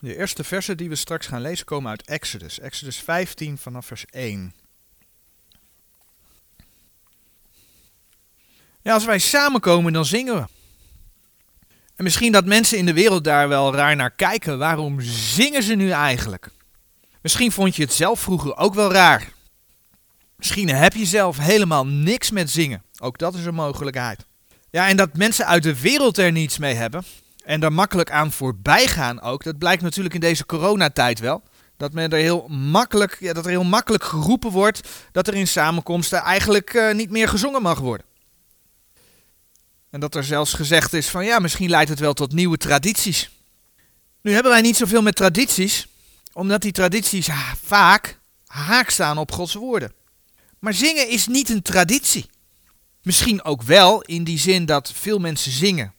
De eerste versen die we straks gaan lezen komen uit Exodus. Exodus 15 vanaf vers 1. Ja, als wij samenkomen, dan zingen we. En misschien dat mensen in de wereld daar wel raar naar kijken. Waarom zingen ze nu eigenlijk? Misschien vond je het zelf vroeger ook wel raar. Misschien heb je zelf helemaal niks met zingen. Ook dat is een mogelijkheid. Ja, en dat mensen uit de wereld er niets mee hebben en daar makkelijk aan voorbij gaan ook, dat blijkt natuurlijk in deze coronatijd wel. Dat, men er heel makkelijk, ja, dat er heel makkelijk geroepen wordt dat er in samenkomsten eigenlijk uh, niet meer gezongen mag worden. En dat er zelfs gezegd is van ja, misschien leidt het wel tot nieuwe tradities. Nu hebben wij niet zoveel met tradities, omdat die tradities vaak haak staan op Gods woorden. Maar zingen is niet een traditie. Misschien ook wel in die zin dat veel mensen zingen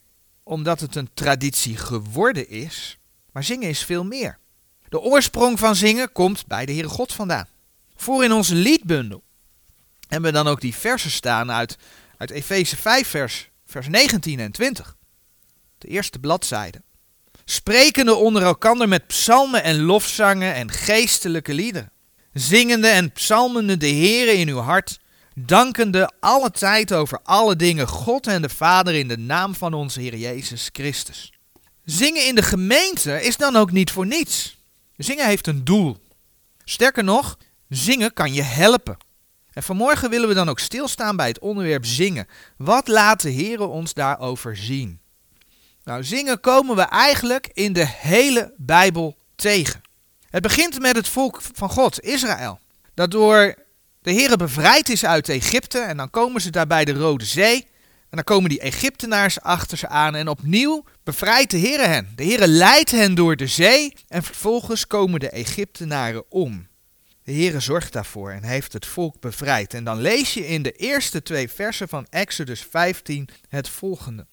omdat het een traditie geworden is, maar zingen is veel meer. De oorsprong van zingen komt bij de Heere God vandaan. Voor in onze liedbundel hebben we dan ook die versen staan uit, uit Efeze 5 vers, vers 19 en 20. De eerste bladzijde. Sprekende onder elkander met psalmen en lofzangen en geestelijke liederen. Zingende en psalmende de Heere in uw hart dankende alle tijd over alle dingen God en de Vader in de naam van onze Heer Jezus Christus. Zingen in de gemeente is dan ook niet voor niets. Zingen heeft een doel. Sterker nog, zingen kan je helpen. En vanmorgen willen we dan ook stilstaan bij het onderwerp zingen. Wat laat de Heer ons daarover zien? Nou, zingen komen we eigenlijk in de hele Bijbel tegen. Het begint met het volk van God, Israël. Dat door de Heere bevrijd is uit Egypte en dan komen ze daar bij de Rode Zee. En dan komen die Egyptenaars achter ze aan en opnieuw bevrijdt de Heere hen. De Heere leidt hen door de zee en vervolgens komen de Egyptenaren om. De Heere zorgt daarvoor en heeft het volk bevrijd. En dan lees je in de eerste twee versen van Exodus 15 het volgende.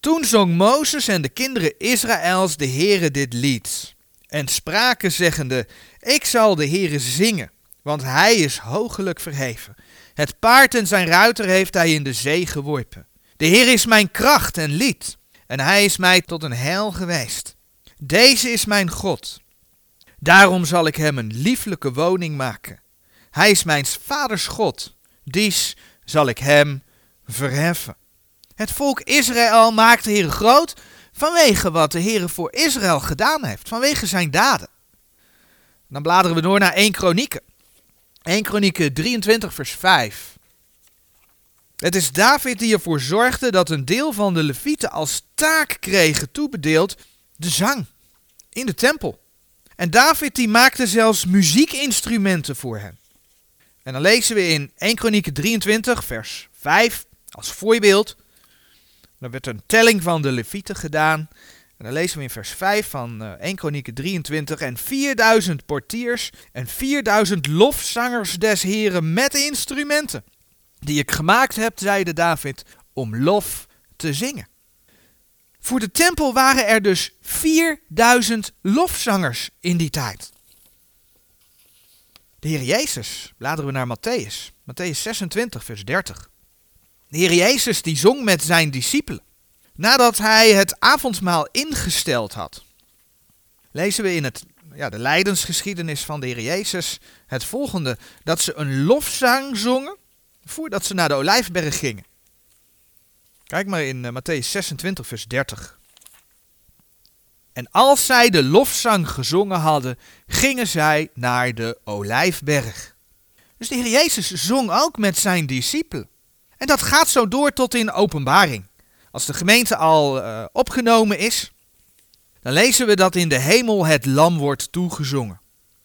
Toen zong Mozes en de kinderen Israëls de Heere dit lied. En spraken zeggende, ik zal de Heere zingen want hij is hoogelijk verheven. Het paard en zijn ruiter heeft hij in de zee geworpen. De Heer is mijn kracht en lied, en hij is mij tot een heil geweest. Deze is mijn God. Daarom zal ik hem een lieflijke woning maken. Hij is mijn vaders God. Dies zal ik hem verheffen. Het volk Israël maakt de Heer groot vanwege wat de Heer voor Israël gedaan heeft, vanwege zijn daden. Dan bladeren we door naar 1 Kronieken. 1 Kronieken 23 vers 5. Het is David die ervoor zorgde dat een deel van de levieten als taak kregen toebedeeld de zang in de tempel. En David die maakte zelfs muziekinstrumenten voor hen. En dan lezen we in 1 Kronieken 23 vers 5 als voorbeeld. Dan werd een telling van de levieten gedaan en dan lezen we in vers 5 van uh, 1 Kronieken 23. En 4000 portiers en 4000 lofzangers des heren met instrumenten. Die ik gemaakt heb, zeide David, om lof te zingen. Voor de tempel waren er dus 4000 lofzangers in die tijd. De Heer Jezus, bladeren we naar Matthäus. Matthäus 26, vers 30. De Heer Jezus die zong met zijn discipelen. Nadat hij het avondmaal ingesteld had, lezen we in het, ja, de lijdensgeschiedenis van de Heer Jezus het volgende: dat ze een lofzang zongen voordat ze naar de olijfberg gingen. Kijk maar in uh, Matthäus 26, vers 30. En als zij de lofzang gezongen hadden, gingen zij naar de olijfberg. Dus de Heer Jezus zong ook met zijn discipelen. En dat gaat zo door tot in openbaring. Als de gemeente al uh, opgenomen is, dan lezen we dat in de hemel het lam wordt toegezongen.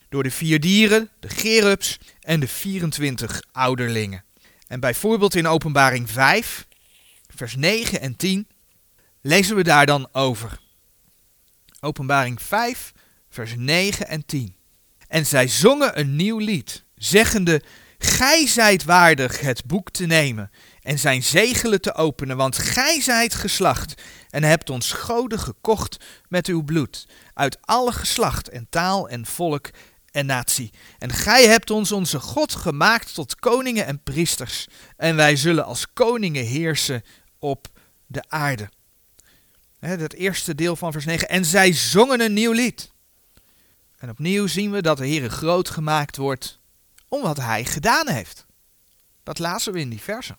Door de vier dieren, de gerubs en de 24 ouderlingen. En bijvoorbeeld in openbaring 5, vers 9 en 10, lezen we daar dan over. Openbaring 5, vers 9 en 10. En zij zongen een nieuw lied, zeggende, Gij zijt waardig het boek te nemen en zijn zegelen te openen, want gij zijt geslacht en hebt ons goden gekocht met uw bloed, uit alle geslacht en taal en volk en natie. En gij hebt ons onze God gemaakt tot koningen en priesters, en wij zullen als koningen heersen op de aarde. Het eerste deel van vers 9. En zij zongen een nieuw lied. En opnieuw zien we dat de Heer groot gemaakt wordt om wat hij gedaan heeft. Dat lazen we in die versen.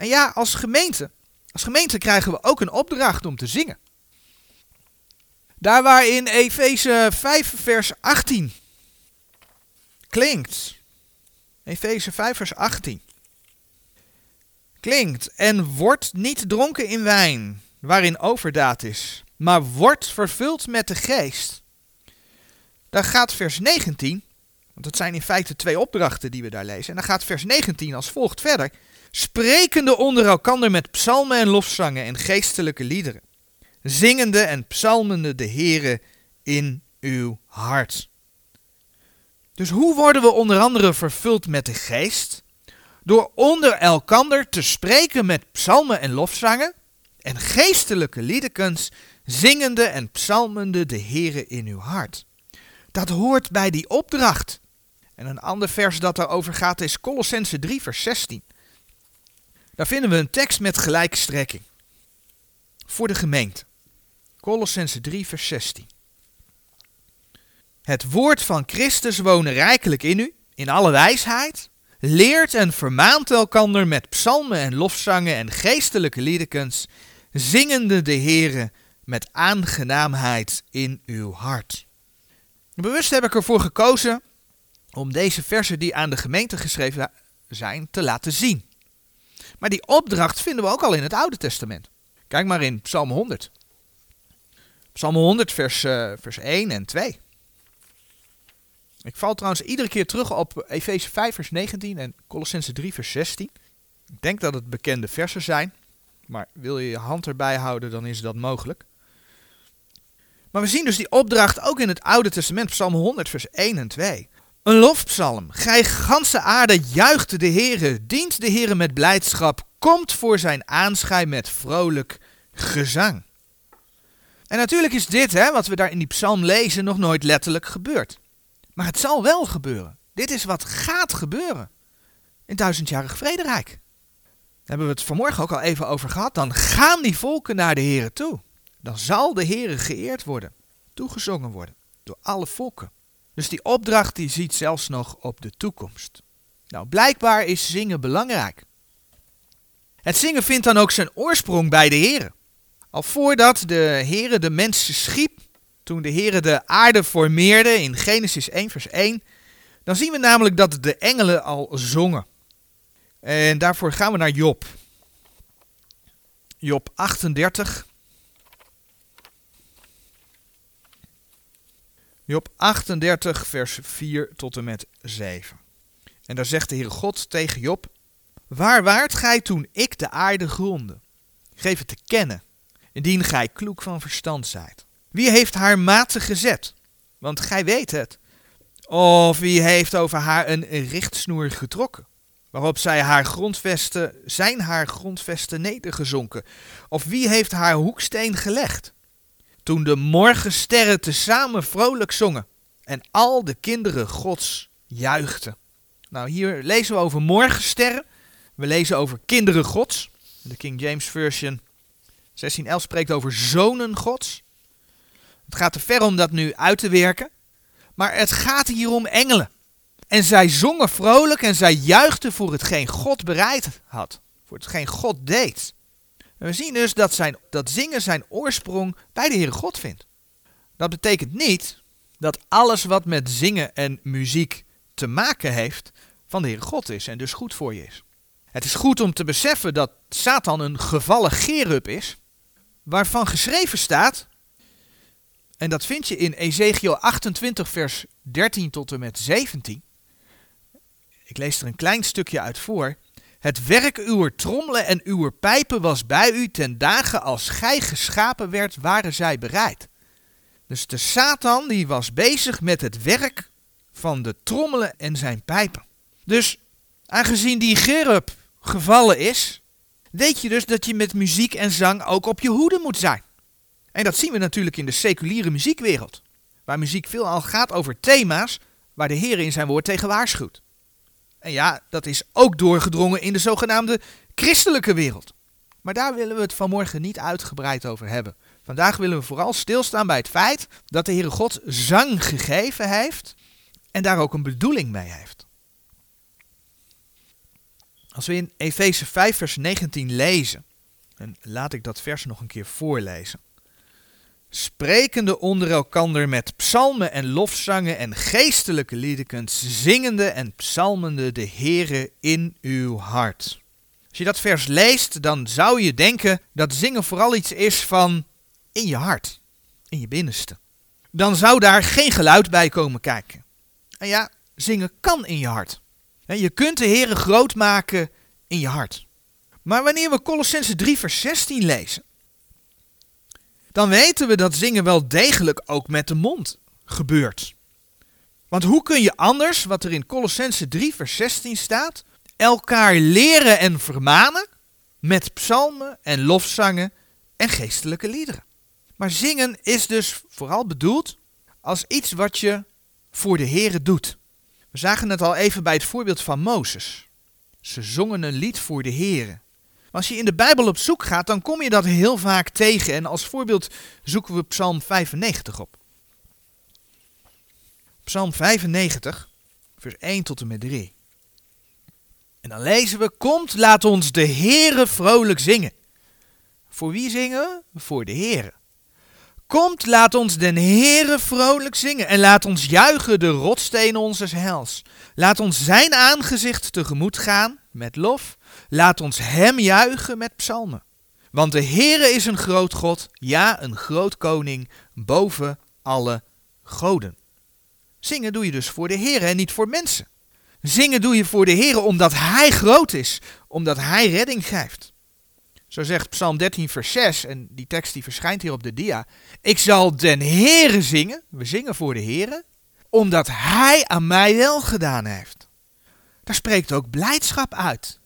En ja, als gemeente, als gemeente krijgen we ook een opdracht om te zingen. Daar waar in Efeze 5 vers 18 klinkt. Efeze 5 vers 18 klinkt en wordt niet dronken in wijn, waarin overdaad is, maar wordt vervuld met de geest. Daar gaat vers 19, want het zijn in feite twee opdrachten die we daar lezen, en dan gaat vers 19 als volgt verder. Sprekende onder elkander met psalmen en lofzangen en geestelijke liederen, zingende en psalmende de Here in uw hart. Dus hoe worden we onder andere vervuld met de geest? door onder elkander te spreken met psalmen en lofzangen en geestelijke liedekens, zingende en psalmende de Heere in uw hart. Dat hoort bij die opdracht. En een ander vers dat daarover gaat is Colossense 3 vers 16. Daar vinden we een tekst met gelijke strekking. Voor de gemeente. Colossense 3 vers 16. Het woord van Christus wonen rijkelijk in u, in alle wijsheid, leert en vermaant elkander met psalmen en lofzangen en geestelijke liedekens, zingende de Heere met aangenaamheid in uw hart. Bewust heb ik ervoor gekozen om deze versen die aan de gemeente geschreven zijn te laten zien. Maar die opdracht vinden we ook al in het Oude Testament. Kijk maar in Psalm 100. Psalm 100 vers, uh, vers 1 en 2. Ik val trouwens iedere keer terug op Efeze 5 vers 19 en Colossense 3 vers 16. Ik denk dat het bekende versen zijn, maar wil je je hand erbij houden, dan is dat mogelijk. Maar we zien dus die opdracht ook in het Oude Testament, Psalm 100 vers 1 en 2. Een lofpsalm. Gij ganse aarde juicht de Heere, dient de Heere met blijdschap, komt voor zijn aanschijn met vrolijk gezang. En natuurlijk is dit, hè, wat we daar in die psalm lezen, nog nooit letterlijk gebeurd. Maar het zal wel gebeuren. Dit is wat gaat gebeuren in duizendjarig vrederijk. Daar hebben we het vanmorgen ook al even over gehad. Dan gaan die volken naar de Here toe. Dan zal de Here geëerd worden, toegezongen worden door alle volken. Dus die opdracht die ziet zelfs nog op de toekomst. Nou, blijkbaar is zingen belangrijk. Het zingen vindt dan ook zijn oorsprong bij de Here. Al voordat de Here de mensen schiep, toen de Heere de aarde formeerde in Genesis 1 vers 1, dan zien we namelijk dat de engelen al zongen. En daarvoor gaan we naar Job. Job 38. Job 38 vers 4 tot en met 7. En daar zegt de Heere God tegen Job, Waar waart gij toen ik de aarde gronde? Geef het te kennen, indien gij kloek van verstand zijt. Wie heeft haar maten gezet? Want gij weet het. Of wie heeft over haar een richtsnoer getrokken? Waarop zij haar grondvesten, zijn haar grondvesten nedergezonken? Of wie heeft haar hoeksteen gelegd? Toen de morgensterren tezamen vrolijk zongen en al de kinderen gods juichten. Nou, hier lezen we over morgensterren. We lezen over kinderen gods. De King James Version 1611 spreekt over zonen gods. Het gaat te ver om dat nu uit te werken. Maar het gaat hier om engelen. En zij zongen vrolijk en zij juichten voor hetgeen God bereid had. Voor hetgeen God deed. We zien dus dat, zijn, dat zingen zijn oorsprong bij de Heere God vindt. Dat betekent niet dat alles wat met zingen en muziek te maken heeft van de Heere God is en dus goed voor je is. Het is goed om te beseffen dat Satan een gevallen gerub is, waarvan geschreven staat en dat vind je in Ezekiel 28, vers 13 tot en met 17. Ik lees er een klein stukje uit voor. Het werk uw trommelen en uw pijpen was bij u ten dagen als gij geschapen werd, waren zij bereid. Dus de Satan die was bezig met het werk van de trommelen en zijn pijpen. Dus aangezien die gerub gevallen is, weet je dus dat je met muziek en zang ook op je hoede moet zijn. En dat zien we natuurlijk in de seculiere muziekwereld, waar muziek veelal gaat over thema's waar de Heer in zijn woord tegen waarschuwt. En ja, dat is ook doorgedrongen in de zogenaamde christelijke wereld. Maar daar willen we het vanmorgen niet uitgebreid over hebben. Vandaag willen we vooral stilstaan bij het feit dat de Heere God zang gegeven heeft en daar ook een bedoeling mee heeft. Als we in Efeze 5, vers 19 lezen, en laat ik dat vers nog een keer voorlezen. Sprekende onder elkander met psalmen en lofzangen en geestelijke liedekens, zingende en psalmende de Heere in uw hart. Als je dat vers leest, dan zou je denken dat zingen vooral iets is van in je hart, in je binnenste. Dan zou daar geen geluid bij komen kijken. En ja, zingen kan in je hart. Je kunt de Heere groot maken in je hart. Maar wanneer we Colossense 3 vers 16 lezen, dan weten we dat zingen wel degelijk ook met de mond gebeurt. Want hoe kun je anders, wat er in Colossense 3 vers 16 staat, elkaar leren en vermanen met psalmen en lofzangen en geestelijke liederen? Maar zingen is dus vooral bedoeld als iets wat je voor de Here doet. We zagen het al even bij het voorbeeld van Mozes. Ze zongen een lied voor de Here. Als je in de Bijbel op zoek gaat, dan kom je dat heel vaak tegen. En als voorbeeld zoeken we Psalm 95 op. Psalm 95, vers 1 tot en met 3. En dan lezen we: Komt, laat ons de Heere vrolijk zingen. Voor wie zingen we? Voor de Heere. Komt, laat ons den Heere vrolijk zingen en laat ons juichen de rotsteen onzes hels. Laat ons zijn aangezicht tegemoet gaan met lof. Laat ons hem juichen met psalmen. Want de Heere is een groot God, ja, een groot koning boven alle goden. Zingen doe je dus voor de Heere en niet voor mensen. Zingen doe je voor de Heere omdat Hij groot is, omdat Hij redding geeft. Zo zegt Psalm 13, vers 6, en die tekst die verschijnt hier op de dia. Ik zal den Heere zingen, we zingen voor de Heere, omdat Hij aan mij wel gedaan heeft. Daar spreekt ook blijdschap uit.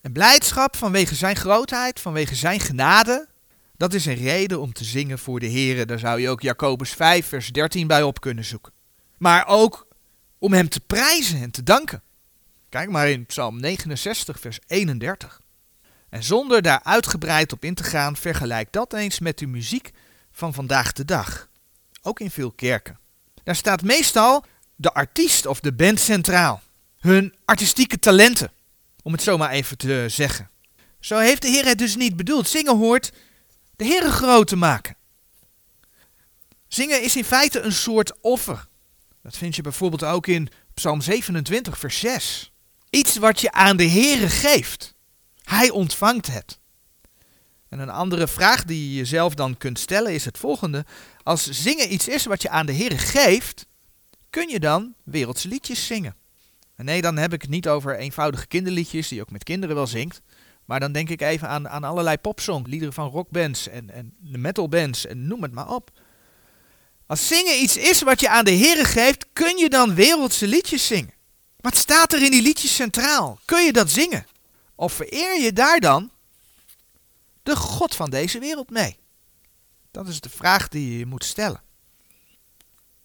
En blijdschap vanwege zijn grootheid, vanwege zijn genade, dat is een reden om te zingen voor de Heere. Daar zou je ook Jacobus 5, vers 13 bij op kunnen zoeken. Maar ook om hem te prijzen en te danken. Kijk maar in Psalm 69, vers 31. En zonder daar uitgebreid op in te gaan, vergelijk dat eens met de muziek van vandaag de dag. Ook in veel kerken. Daar staat meestal de artiest of de band centraal. Hun artistieke talenten, om het zo maar even te zeggen. Zo heeft de Heer het dus niet bedoeld. Zingen hoort de Heer groot te maken. Zingen is in feite een soort offer. Dat vind je bijvoorbeeld ook in Psalm 27, vers 6. Iets wat je aan de Heere geeft. Hij ontvangt het. En een andere vraag die je jezelf dan kunt stellen is het volgende. Als zingen iets is wat je aan de Heer geeft, kun je dan wereldse liedjes zingen? Nee, dan heb ik het niet over eenvoudige kinderliedjes die je ook met kinderen wel zingt. Maar dan denk ik even aan, aan allerlei popsong, liederen van rockbands en, en metalbands en noem het maar op. Als zingen iets is wat je aan de Heer geeft, kun je dan wereldse liedjes zingen? Wat staat er in die liedjes centraal? Kun je dat zingen? Of vereer je daar dan de God van deze wereld mee? Dat is de vraag die je moet stellen.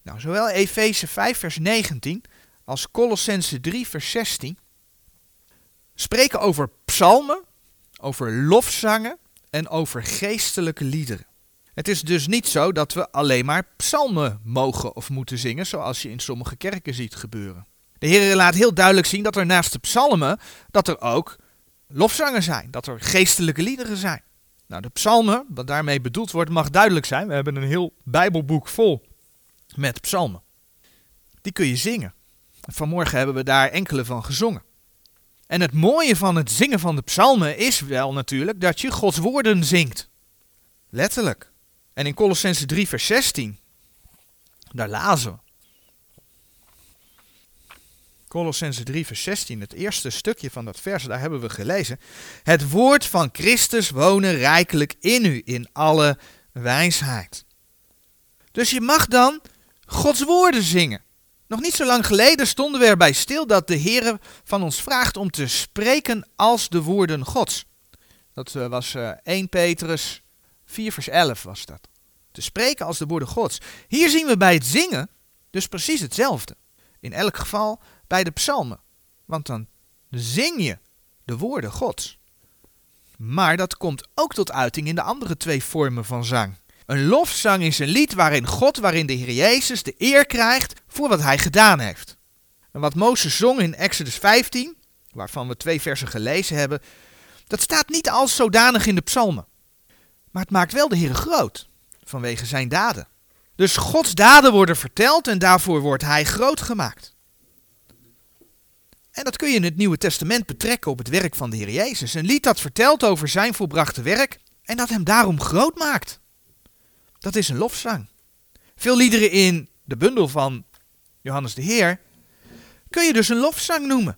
Nou, zowel Efeze 5 vers 19 als Colossense 3 vers 16 spreken over psalmen, over lofzangen en over geestelijke liederen. Het is dus niet zo dat we alleen maar psalmen mogen of moeten zingen, zoals je in sommige kerken ziet gebeuren. De Heer laat heel duidelijk zien dat er naast de psalmen, dat er ook lofzangen zijn, dat er geestelijke liederen zijn. Nou, de psalmen, wat daarmee bedoeld wordt, mag duidelijk zijn. We hebben een heel Bijbelboek vol met psalmen. Die kun je zingen. Vanmorgen hebben we daar enkele van gezongen. En het mooie van het zingen van de psalmen is wel natuurlijk dat je Gods woorden zingt. Letterlijk. En in Colossense 3 vers 16, daar lazen we. Colossense 3 vers 16, het eerste stukje van dat vers, daar hebben we gelezen. Het woord van Christus wonen rijkelijk in u, in alle wijsheid. Dus je mag dan Gods woorden zingen. Nog niet zo lang geleden stonden we erbij stil dat de Heer van ons vraagt om te spreken als de woorden Gods. Dat eh, was 1 eh, Petrus 4 vers 11 was dat. Te spreken als de woorden Gods. Hier zien we bij het zingen dus precies hetzelfde. In elk geval bij de psalmen. Want dan zing je de woorden Gods. Maar dat komt ook tot uiting in de andere twee vormen van zang. Een lofzang is een lied waarin God, waarin de Heer Jezus de eer krijgt voor wat hij gedaan heeft. En wat Mozes zong in Exodus 15, waarvan we twee versen gelezen hebben, dat staat niet als zodanig in de psalmen. Maar het maakt wel de Heer groot, vanwege zijn daden. Dus Gods daden worden verteld en daarvoor wordt hij groot gemaakt. En dat kun je in het Nieuwe Testament betrekken op het werk van de Heer Jezus. Een lied dat vertelt over zijn volbrachte werk en dat hem daarom groot maakt. Dat is een lofzang. Veel liederen in de bundel van Johannes de Heer kun je dus een lofzang noemen.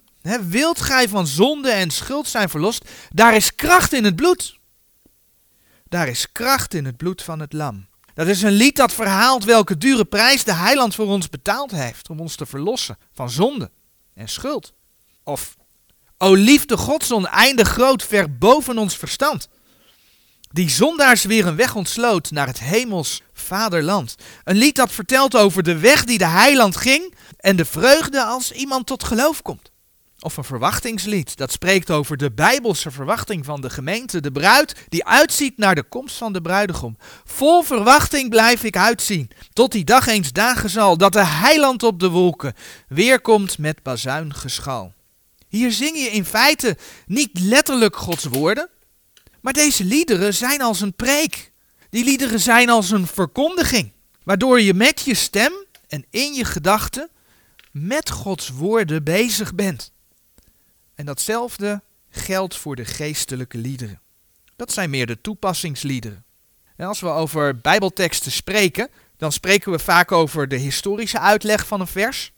wilt gij van zonde en schuld zijn verlost, daar is kracht in het bloed. Daar is kracht in het bloed van het lam. Dat is een lied dat verhaalt welke dure prijs de heiland voor ons betaald heeft om ons te verlossen van zonde en schuld. Of, o liefde Gods oneindig groot, ver boven ons verstand. Die zondaars weer een weg ontsloot naar het hemels vaderland. Een lied dat vertelt over de weg die de heiland ging en de vreugde als iemand tot geloof komt. Of een verwachtingslied dat spreekt over de bijbelse verwachting van de gemeente, de bruid die uitziet naar de komst van de bruidegom. Vol verwachting blijf ik uitzien, tot die dag eens dagen zal, dat de heiland op de wolken weerkomt met bazuingeschal. Hier zing je in feite niet letterlijk Gods woorden, maar deze liederen zijn als een preek. Die liederen zijn als een verkondiging, waardoor je met je stem en in je gedachten met Gods woorden bezig bent. En datzelfde geldt voor de geestelijke liederen. Dat zijn meer de toepassingsliederen. En als we over Bijbelteksten spreken, dan spreken we vaak over de historische uitleg van een vers.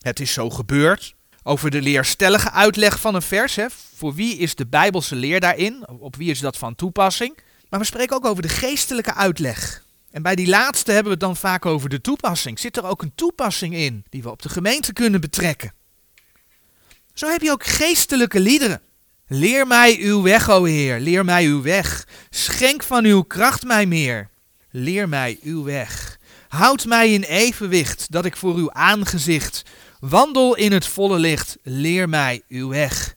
Het is zo gebeurd. Over de leerstellige uitleg van een vers. Hè. Voor wie is de Bijbelse leer daarin? Op wie is dat van toepassing? Maar we spreken ook over de geestelijke uitleg. En bij die laatste hebben we het dan vaak over de toepassing. Zit er ook een toepassing in die we op de gemeente kunnen betrekken? Zo heb je ook geestelijke liederen. Leer mij uw weg, o Heer, leer mij uw weg. Schenk van uw kracht mij meer. Leer mij uw weg. Houd mij in evenwicht, dat ik voor uw aangezicht wandel in het volle licht. Leer mij uw weg.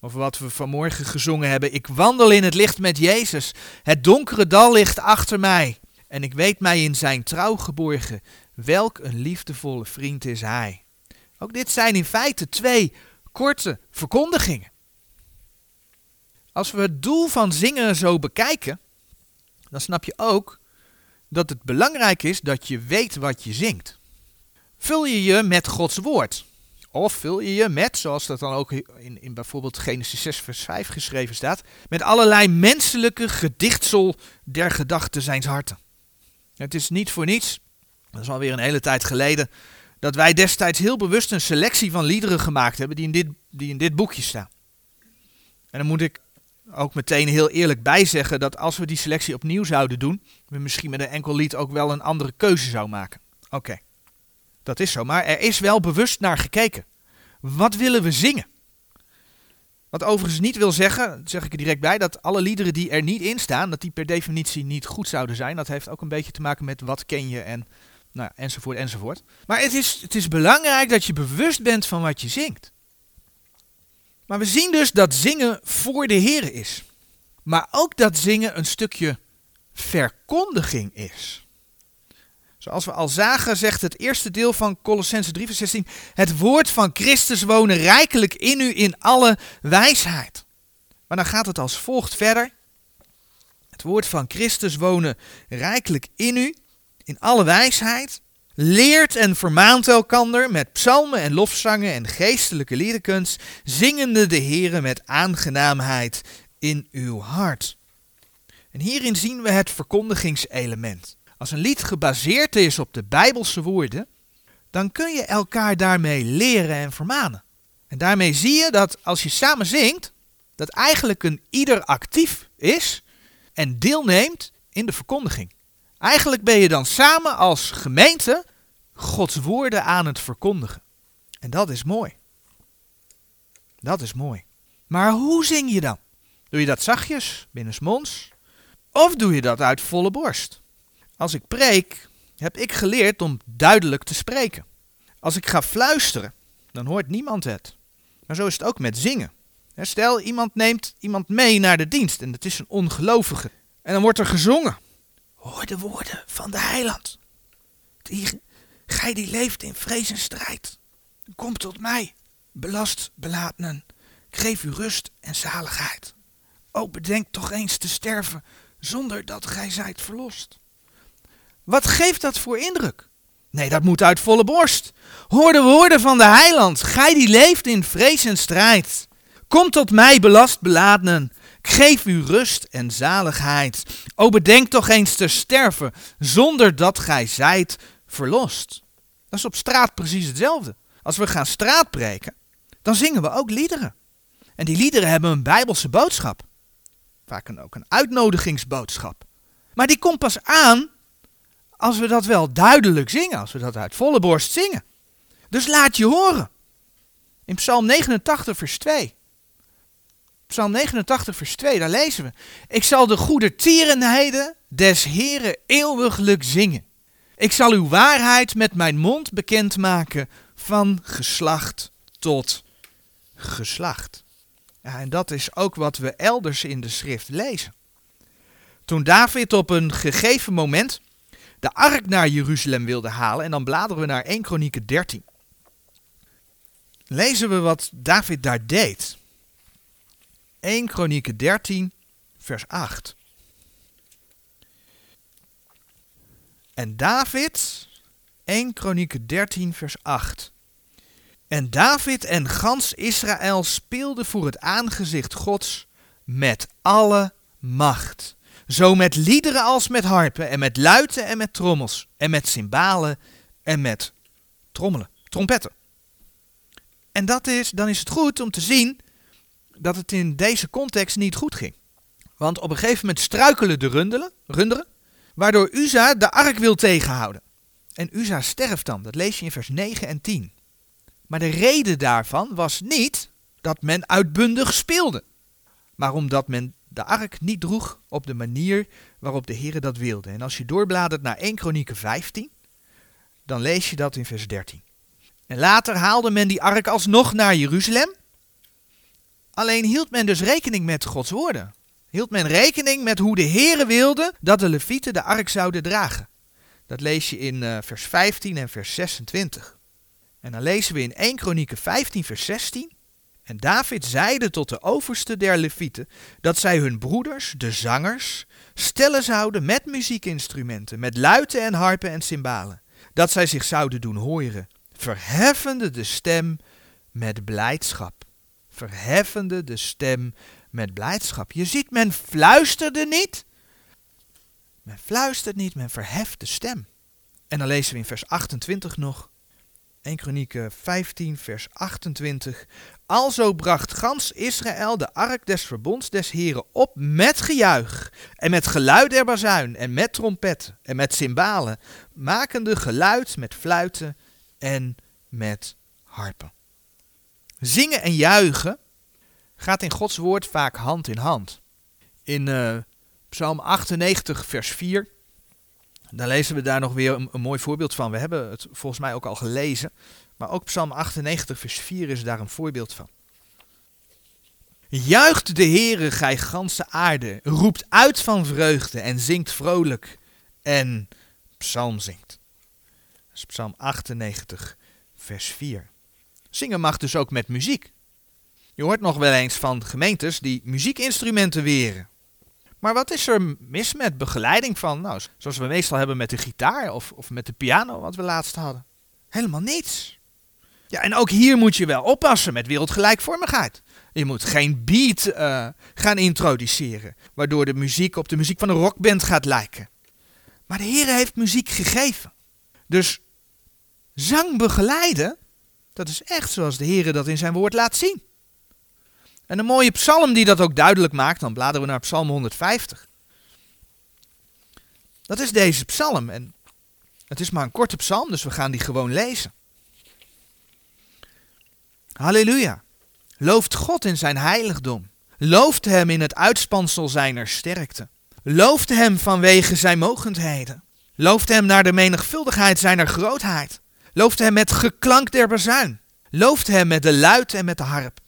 Of wat we vanmorgen gezongen hebben. Ik wandel in het licht met Jezus. Het donkere dal ligt achter mij. En ik weet mij in zijn trouw geborgen. Welk een liefdevolle vriend is hij. Ook dit zijn in feite twee korte verkondigingen. Als we het doel van zingen zo bekijken, dan snap je ook dat het belangrijk is dat je weet wat je zingt. Vul je je met Gods woord? Of vul je je met, zoals dat dan ook in, in bijvoorbeeld Genesis 6 vers 5 geschreven staat, met allerlei menselijke gedichtsel der gedachten zijns harten. Het is niet voor niets, dat is alweer een hele tijd geleden, dat wij destijds heel bewust een selectie van liederen gemaakt hebben die in dit, die in dit boekje staan. En dan moet ik ook meteen heel eerlijk bijzeggen dat als we die selectie opnieuw zouden doen, we misschien met een enkel lied ook wel een andere keuze zouden maken. Oké, dat is zo, maar er is wel bewust naar gekeken. Wat willen we zingen? Wat overigens niet wil zeggen, zeg ik er direct bij, dat alle liederen die er niet in staan, dat die per definitie niet goed zouden zijn. Dat heeft ook een beetje te maken met wat ken je en nou, enzovoort, enzovoort. Maar het is, het is belangrijk dat je bewust bent van wat je zingt. Maar we zien dus dat zingen voor de Heer is. Maar ook dat zingen een stukje verkondiging is. Zoals we al zagen, zegt het eerste deel van Colossense 3, vers 16: Het woord van Christus wonen rijkelijk in u in alle wijsheid. Maar dan gaat het als volgt verder. Het woord van Christus wonen rijkelijk in u in alle wijsheid, leert en vermaant elkander met psalmen en lofzangen en geestelijke liederkunst, zingende de Here met aangenaamheid in uw hart. En hierin zien we het verkondigingselement. Als een lied gebaseerd is op de Bijbelse woorden, dan kun je elkaar daarmee leren en vermanen. En daarmee zie je dat als je samen zingt, dat eigenlijk een ieder actief is en deelneemt in de verkondiging. Eigenlijk ben je dan samen als gemeente Gods woorden aan het verkondigen. En dat is mooi. Dat is mooi. Maar hoe zing je dan? Doe je dat zachtjes, binnensmonds? Of doe je dat uit volle borst? Als ik preek, heb ik geleerd om duidelijk te spreken. Als ik ga fluisteren, dan hoort niemand het. Maar zo is het ook met zingen. Stel, iemand neemt iemand mee naar de dienst en het is een ongelovige. En dan wordt er gezongen. Hoor de woorden van de heiland. Die, gij die leeft in vrees en strijd. Kom tot mij, belast belatenen. Ik geef u rust en zaligheid. O, bedenk toch eens te sterven zonder dat gij zijt verlost. Wat geeft dat voor indruk? Nee, dat moet uit volle borst. Hoor de woorden van de heiland, gij die leeft in vrees en strijd. Kom tot mij, belast beladenen. Ik geef u rust en zaligheid. O bedenk toch eens te sterven, zonder dat gij zijt verlost. Dat is op straat precies hetzelfde. Als we gaan straatpreken, dan zingen we ook liederen. En die liederen hebben een bijbelse boodschap. Vaak ook een uitnodigingsboodschap. Maar die komt pas aan als we dat wel duidelijk zingen, als we dat uit volle borst zingen. Dus laat je horen. In Psalm 89, vers 2. Psalm 89, vers 2, daar lezen we. Ik zal de goede tierenheden des Heren eeuwiglijk zingen. Ik zal uw waarheid met mijn mond bekendmaken van geslacht tot geslacht. Ja, en dat is ook wat we elders in de schrift lezen. Toen David op een gegeven moment de ark naar Jeruzalem wilde halen, en dan bladeren we naar 1 Kronieken 13, lezen we wat David daar deed. 1 Kronieken 13, vers 8. En David, 1 Kronieken 13, vers 8. En David en gans Israël speelden voor het aangezicht Gods met alle macht. Zo met liederen als met harpen en met luiten en met trommels en met cymbalen en met trommelen, trompetten. En dat is, dan is het goed om te zien dat het in deze context niet goed ging. Want op een gegeven moment struikelen de runderen, waardoor Uza de ark wil tegenhouden. En Uza sterft dan, dat lees je in vers 9 en 10. Maar de reden daarvan was niet dat men uitbundig speelde, maar omdat men de ark niet droeg op de manier waarop de Heer dat wilde. En als je doorbladert naar 1 Kronieken 15, dan lees je dat in vers 13. En later haalde men die ark alsnog naar Jeruzalem. Alleen hield men dus rekening met Gods woorden. Hield men rekening met hoe de Heere wilde dat de levieten de ark zouden dragen. Dat lees je in uh, vers 15 en vers 26. En dan lezen we in 1 Kronieken 15 vers 16. En David zeide tot de overste der levieten dat zij hun broeders, de zangers, stellen zouden met muziekinstrumenten, met luiten en harpen en cymbalen. Dat zij zich zouden doen horen, verheffende de stem met blijdschap. Verheffende de stem met blijdschap. Je ziet, men fluisterde niet. Men fluistert niet, men verheft de stem. En dan lezen we in vers 28 nog. 1 Kronieken 15, vers 28. Alzo bracht gans Israël de ark des verbonds des Heren op met gejuich en met geluid der bazuin en met trompetten en met cymbalen, makende geluid met fluiten en met harpen. Zingen en juichen gaat in Gods woord vaak hand in hand. In uh, Psalm 98, vers 4 dan lezen we daar nog weer een, mooi voorbeeld van. We hebben het volgens mij ook al gelezen. Maar ook Psalm 98, vers 4 is daar een voorbeeld van. Juicht de Heere, gij ganse aarde, roept uit van vreugde en zingt vrolijk en psalm zingt. Dat is Psalm 98, vers 4. Zingen mag dus ook met muziek. Je hoort nog wel eens van gemeentes die muziekinstrumenten weren. Maar wat is er mis met begeleiding van, nou, zoals we meestal hebben met de gitaar of, of met de piano, wat we laatst hadden? Helemaal niets. Ja, en ook hier moet je wel oppassen met wereldgelijkvormigheid. Je moet geen beat uh, gaan introduceren, waardoor de muziek op de muziek van een rockband gaat lijken. Maar de Heer heeft muziek gegeven. Dus zang begeleiden, dat is echt zoals de Heer dat in zijn woord laat zien. En een mooie psalm die dat ook duidelijk maakt, dan bladeren we naar psalm 150. Dat is deze psalm en het is maar een korte psalm, dus we gaan die gewoon lezen. Halleluja. Looft God in zijn heiligdom. Looft hem in het uitspansel zijner sterkte. Looft hem vanwege zijn mogendheden. Looft hem naar de menigvuldigheid zijner grootheid. Looft hem met geklank der bazuin. Looft hem met de luid en met de harp.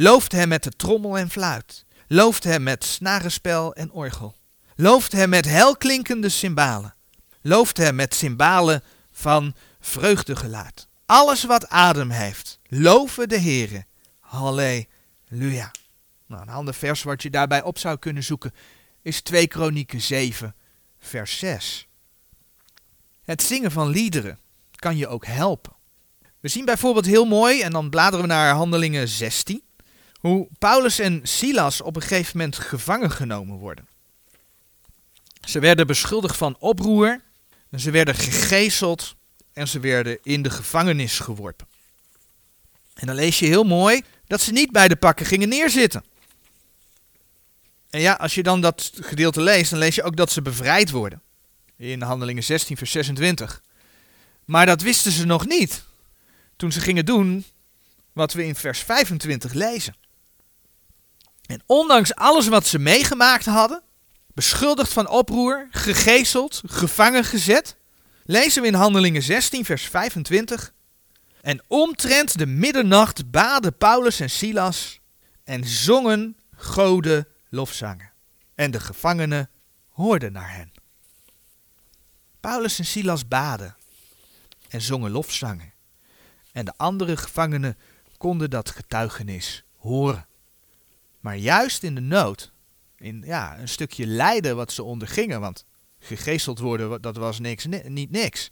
Looft hem met de trommel en fluit. Looft hem met snarenspel en orgel. Looft hem met helklinkende cymbalen. Looft hem met cymbalen van vreugdegeluid. Alles wat adem heeft, loven de Heere. Halleluja. Nou, een ander vers wat je daarbij op zou kunnen zoeken is 2 Kronieken 7, vers 6. Het zingen van liederen kan je ook helpen. We zien bijvoorbeeld heel mooi, en dan bladeren we naar Handelingen 16, hoe Paulus en Silas op een gegeven moment gevangen genomen worden. Ze werden beschuldigd van oproer, ze werden gegezeld en ze werden in de gevangenis geworpen. En dan lees je heel mooi dat ze niet bij de pakken gingen neerzitten. En ja, als je dan dat gedeelte leest, dan lees je ook dat ze bevrijd worden. In Handelingen 16, vers 26. Maar dat wisten ze nog niet toen ze gingen doen wat we in vers 25 lezen. En ondanks alles wat ze meegemaakt hadden, beschuldigd van oproer, gegezeld, gevangen gezet, lezen we in Handelingen 16, vers 25. En omtrent de middernacht baden Paulus en Silas en zongen goden lofzangen. En de gevangenen hoorden naar hen. Paulus en Silas baden en zongen lofzangen. En de andere gevangenen konden dat getuigenis horen. Maar juist in de nood, in ja, een stukje lijden wat ze ondergingen, want gegezeld worden, dat was niks, niet niks.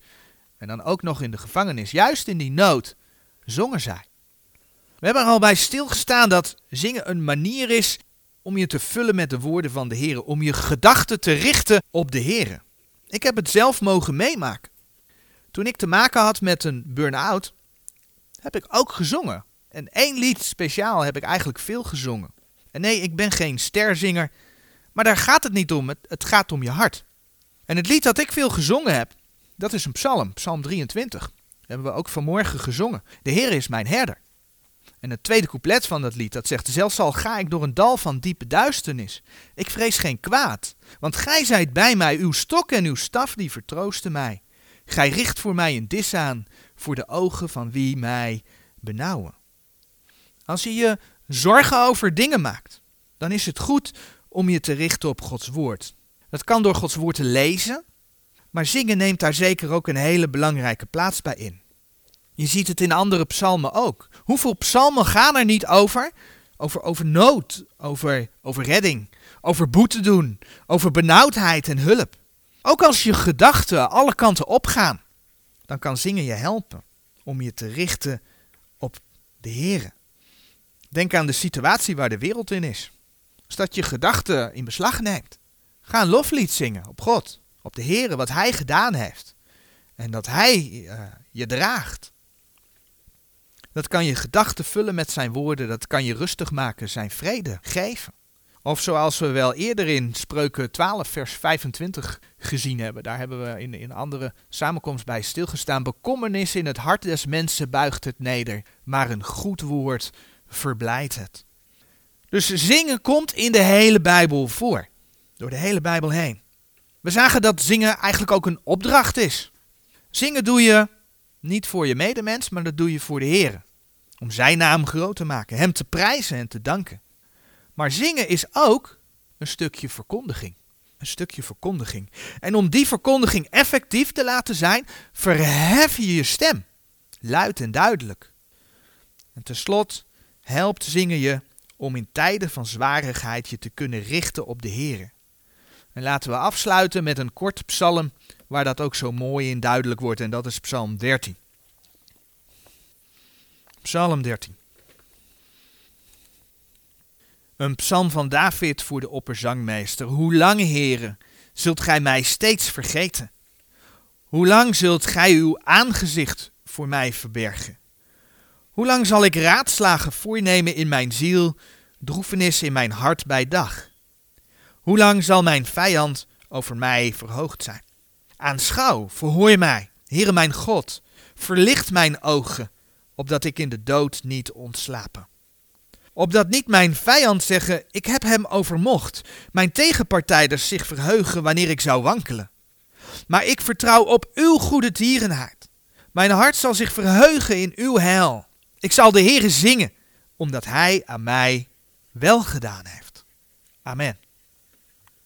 En dan ook nog in de gevangenis, juist in die nood, zongen zij. We hebben er al bij stilgestaan dat zingen een manier is om je te vullen met de woorden van de Heer, om je gedachten te richten op de Heer. Ik heb het zelf mogen meemaken. Toen ik te maken had met een burn-out, heb ik ook gezongen. En één lied speciaal heb ik eigenlijk veel gezongen. Nee, ik ben geen sterzinger, maar daar gaat het niet om. Het, gaat om je hart. En het lied dat ik veel gezongen heb, dat is een psalm, psalm 23. Dat hebben we ook vanmorgen gezongen. De Heer is mijn herder. En het tweede couplet van dat lied, dat zegt, zelfs al ga ik door een dal van diepe duisternis, ik vrees geen kwaad, want gij zijt bij mij, uw stok en uw staf, die vertroosten mij. Gij richt voor mij een dis aan, voor de ogen van wie mij benauwen. Als je je zorgen over dingen maakt, dan is het goed om je te richten op Gods woord. Dat kan door Gods woord te lezen, maar zingen neemt daar zeker ook een hele belangrijke plaats bij in. Je ziet het in andere psalmen ook. Hoeveel psalmen gaan er niet over? Over, over nood, over, over redding, over boete doen, over benauwdheid en hulp. Ook als je gedachten alle kanten opgaan, dan kan zingen je helpen om je te richten op de Heer. Denk aan de situatie waar de wereld in is. Als dat je gedachten in beslag neemt. Ga een loflied zingen op God, op de Heer, wat Hij gedaan heeft. En dat Hij uh, je draagt. Dat kan je gedachten vullen met zijn woorden, dat kan je rustig maken, zijn vrede geven. Of zoals we wel eerder in Spreuken 12, vers 25 gezien hebben. Daar hebben we in, in andere samenkomst bij stilgestaan. Bekommernis in het hart des mensen buigt het neder, maar een goed woord verblijdt het. Dus zingen komt in de hele Bijbel voor. Door de hele Bijbel heen. We zagen dat zingen eigenlijk ook een opdracht is. Zingen doe je niet voor je medemens, maar dat doe je voor de Heer. Om zijn naam groot te maken, hem te prijzen en te danken. Maar zingen is ook een stukje verkondiging. Een stukje verkondiging. En om die verkondiging effectief te laten zijn, verhef je je stem. Luid en duidelijk. En tenslotte helpt zingen je om in tijden van zwarigheid je te kunnen richten op de Heer. En laten we afsluiten met een kort psalm waar dat ook zo mooi in duidelijk wordt en dat is psalm 13. Psalm 13. Een psalm van David voor de opperzangmeester. Hoe lang, heren, zult gij mij steeds vergeten? Hoe lang zult gij uw aangezicht voor mij verbergen? Hoe lang zal ik raadslagen voornemen in mijn ziel, droefenis in mijn hart bij dag? Hoe lang zal mijn vijand over mij verhoogd zijn? Aanschouw, verhoor mij, Heere mijn God, verlicht mijn ogen, opdat ik in de dood niet ontslapen. Opdat niet mijn vijand zeggen, ik heb hem overmocht, mijn tegenpartijders zich verheugen wanneer ik zou wankelen. Maar ik vertrouw op uw goede tierenheid. Mijn hart zal zich verheugen in uw heil. Ik zal de Heere zingen, omdat Hij aan mij wel gedaan heeft. Amen.